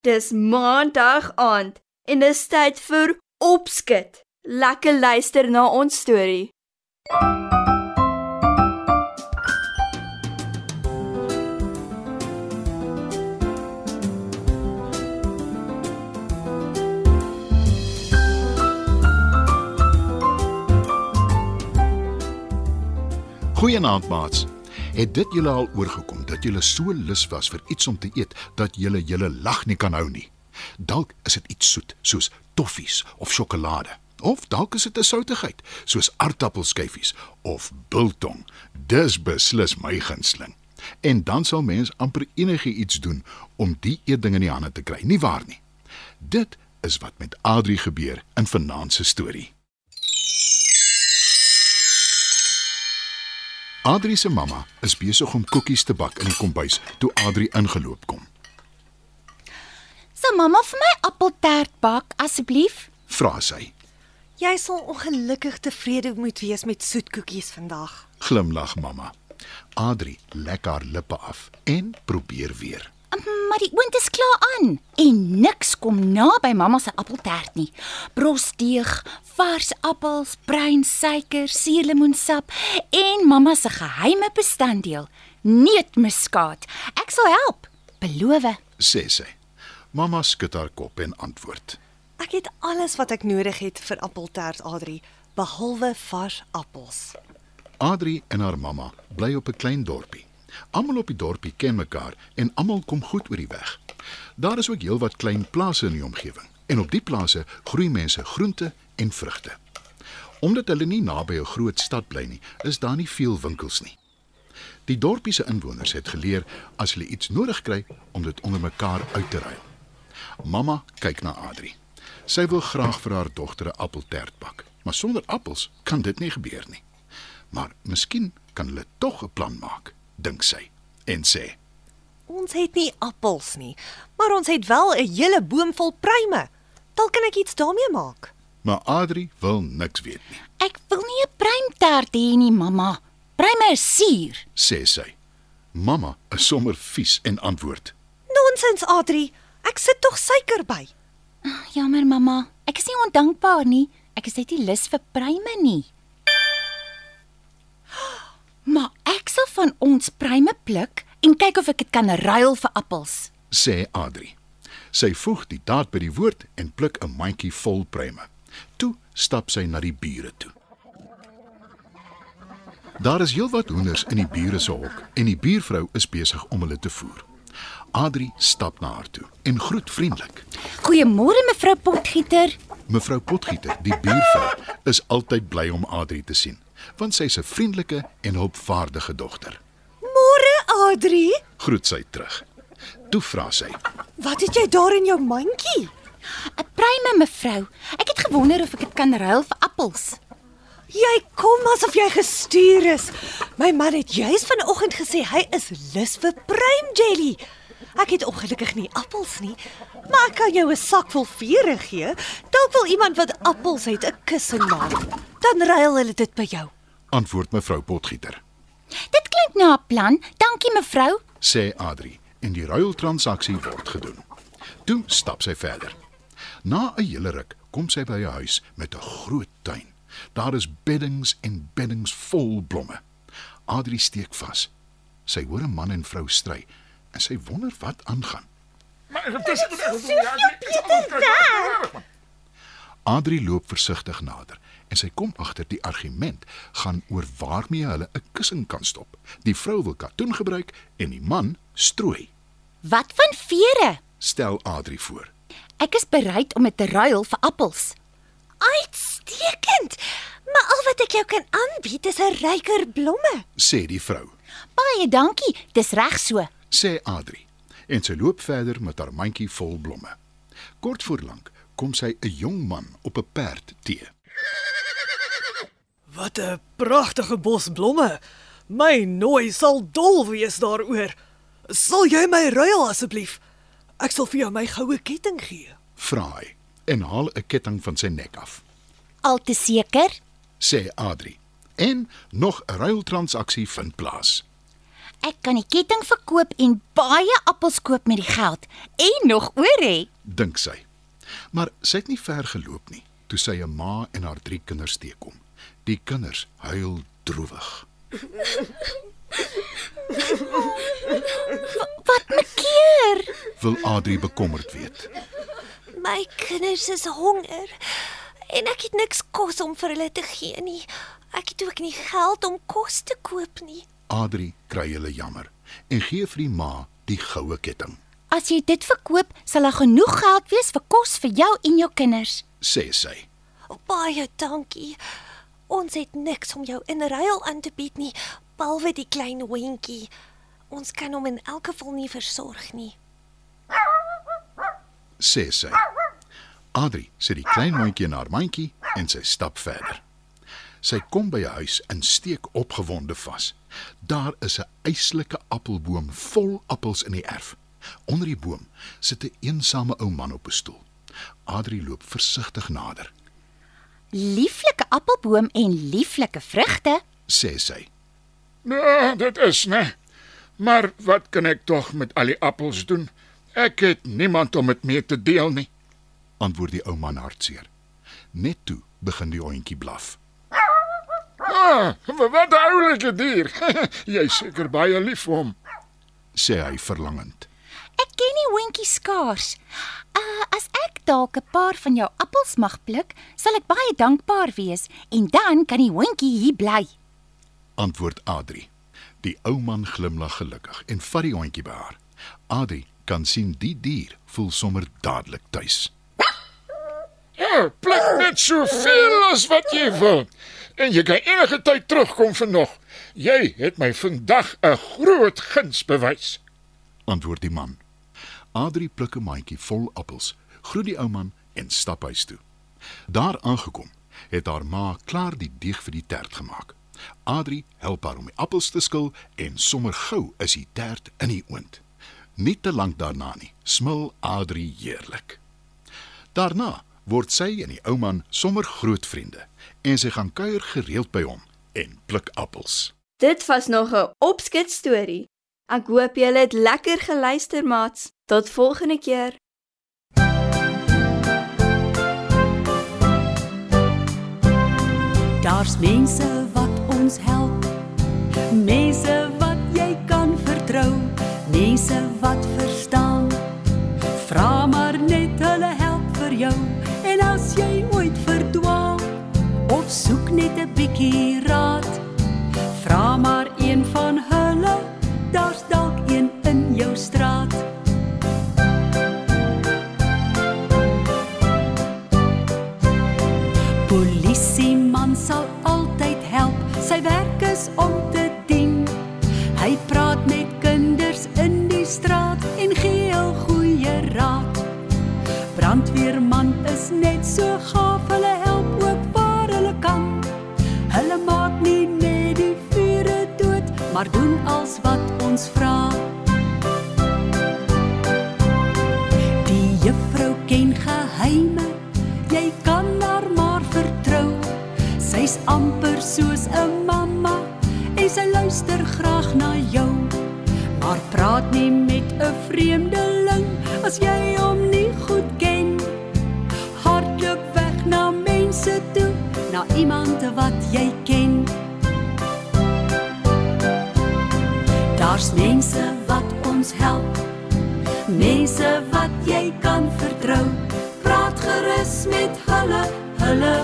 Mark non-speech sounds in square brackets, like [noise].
Dis maandag aand en dis tyd vir opskud. Lekker luister na ons storie. Goeienaand maats. Het dit julle al oorgekom dat julle so lus was vir iets om te eet dat julle julle lag nie kan hou nie? Dalk is dit iets soet, soos toffies of sjokolade. Of dalk is dit 'n soutigheid, soos aardappelskyfies of biltong. Dis beslis my gunsteling. En dan sal mens amper enigiets doen om die eetding in die hande te kry, nie waar nie? Dit is wat met Adri gebeur in vanaand se storie. Adri se mamma is besig om koekies te bak in die kombuis toe Adri ingeloop kom. Sal mamma vir my appeltaart bak asseblief? Vra sy. Jy sal ongelukkig tevrede moet wees met soetkoekies vandag. Glimlag mamma. Adri lek haar lippe af en probeer weer. Maar die oond is klaar aan en niks kom naby mamma se appeltaart nie. Brosdeeg, vars appels, bruin suiker, suurlemoensap en mamma se geheime bestanddeel, neutmuskaat. Ek sal help. Beloof. sê sy. Mamma skud haar kop en antwoord. Ek het alles wat ek nodig het vir appeltaart Adri, behalwe vars appels. Adri en haar mamma bly op 'n klein dorpie. Almal op die dorpie ken mekaar en almal kom goed oor die weg. Daar is ook heelwat klein plase in die omgewing en op die plase groei mense groente en vrugte. Omdat hulle nie naby 'n groot stad bly nie, is daar nie veel winkels nie. Die dorpie se inwoners het geleer as hulle iets nodig kry om dit onder mekaar uit te ruil. Mamma kyk na Adri. Sy wil graag vir haar dogter 'n appeltaart bak, maar sonder appels kan dit nie gebeur nie. Maar miskien kan hulle tog 'n plan maak, dink sy en sê: Ons het nie appels nie, maar ons het wel 'n hele boom vol pruime. Dalk kan ek iets daarmee maak. Maar Adri wil niks weet nie, Ek wil nie 'n pruimtaart hê nie, mamma. Pruime is suur. sê sy. Mamma is sommer vies en antwoord: Nonsens Adri, ek sit tog suiker by. Jammer, mamma. Ek is nie ondankbaar nie. Ek is net nie lus vir pruime nie. Maar ek sal van ons pruime pluk en kyk of ek dit kan ruil vir appels. sê Adri. Sy voeg die daad by die woord en pluk 'n mandjie vol pruime. Toe stap sy na die bure toe. Daar is heelwat hoenders in die bure se hok en die buurvrou is besig om hulle te voer. Adri stap na haar toe en groet vriendelik. Goeiemôre mevrou Potgieter. Mevrou Potgieter, die buurvrou, is altyd bly om Adri te sien, want sy's 'n vriendelike en hulpvaardige dogter. Môre Adri, Groet sy terug. Toe vra sy: wat het jy daar in jou mandjie? 'n Pruime mevrou. Ek het gewonder of ek dit kan ruil vir appels. Jy kom asof jy gestuur is. My man het juis vanoggend gesê hy is lus vir pruim jelly. Ek het ongelukkig nie appels nie, maar ek kan jou 'n sak vol vere gee. Dalk wil iemand wat appels het 'n kussing maak. Dan ruil hulle dit by jou. Antwoord mevrou Potgieter. Dit klink na 'n plan. Dankie mevrou. sê Adri en die ruiltransaksie word gedoen. Toe stap sy verder. Na 'n hele ruk kom sy by 'n huis met 'n groot tuin. Daar is beddings en beddings vol blomme. Adri steek vas. Sy hoor 'n man en vrou stry en sy wonder wat aangaan. Adri loop versigtig nader en sy kom agter die argument gaan oor waarmee hulle 'n kussing kan stop. Die vrou wil katoen gebruik en die man strooi. Wat van vere? Stel Adri voor. Ek is bereid om dit te ruil vir appels. Uitstekend. Maar al wat ek jou kan aanbied is 'n ryker blomme. sê die vrou. Baie dankie. Dis reg so. Sê Adri en sy loop verder met haar mandjie vol blomme. Kort voor lank kom sy 'n jong man op 'n perd teë. Wat 'n pragtige bos blomme. My nooi sal dol wees daaroor. Sal jy my ruil asseblief? Ek sal vir jou my goue ketting gee. Vra hy en haal 'n ketting van sy nek af. Al te seker. Sê Adri. En nog 'n ruiltransaksie vind plaas. Ek kan die ketting verkoop en baie appels koop met die geld en nog oor hê. dink sy. Maar sy het nie ver geloop nie toe sy 'n ma en haar drie kinders teekom. Die kinders huil droewig. Wat mekeer? Wil Adri bekommerd weet. My kinders is honger en ek het niks kos om vir hulle te gee nie. Ek het ook nie geld om kos te koop nie. Adri kry hulle jammer en gee vir die ma die goue ketting, As jy dit verkoop, sal daar genoeg geld wees vir kos vir jou en jou kinders. sê sy. Baie dankie. Ons het niks om jou in ruil aan te bied nie, behalwe die klein hondjie. Ons kan hom in elk geval nie versorg nie. sê sy. Adri sit die klein hondjie in haar mandjie en sy stap verder. Sy kom by 'n huis en steek opgewonde vas. Daar is 'n eislike appelboom vol appels in die erf. Onder die boom sit 'n eensame ou man op 'n stoel. Adri loop versigtig nader, Lieflike appelboom en lieflike vrugte. sê sy. Nee, dit is nee. Maar wat kan ek tog met al die appels doen? Ek het niemand om dit mee te deel nie. Antwoord die ou man hartseer. Net toe begin die hondjie blaf. Ah, wat 'n oulike dier. [laughs] Jy's seker baie lief vir hom. sê hy verlangend. Ek ken die hondjie skaars. Uh, as ek dalk 'n paar van jou appels mag pluk, sal ek baie dankbaar wees en dan kan die hondjie hier bly. Antwoord Adri. Die ou man glimlag gelukkig en vat die hondjie by haar. Adri kan sien die dier voel sommer dadelik tuis. Ja, pluk net soveel as wat jy wil. En jy kan enige tyd terugkom vir nog. Jy het my vandag 'n groot guns bewys. Antwoord die man. Adri pluk 'n mandjie vol appels, groet die ou man en stap huis toe. Daar aangekom, het haar ma klaar die deeg vir die tert gemaak. Adri help haar om die appels te skil en sommer gou is die tert in die oond. Nie te lank daarna nie, smil Adri heerlik. Daarna word sy en die ou man sommer groot vriende en sy gaan kuier gereeld by hom en pluk appels. Dit was nog 'n opskets storie. Ek hoop julle het lekker geluister, maats. Tot volgende keer. Daar's mense wat ons help. Mense wat jy kan vertrou. Mense wat verstaan. Vra maar net hulle help vir jou. En as jy ooit verdwaal of soek net 'n bietjie Sy werk is om te dien. Hy praat met kinders in die straat en gee hul goeie raad. Brandweerman is net so gaaf, hulle help ook waar hulle kan. Hulle maak nie net die vure dood, maar doen als wat ons vra. as jy hom nie goed ken. Hardloop weg na mense toe, na iemand wat jy ken. Daar's mense wat ons help. Mense wat jy kan vertrou. Praat gerus met hulle, hulle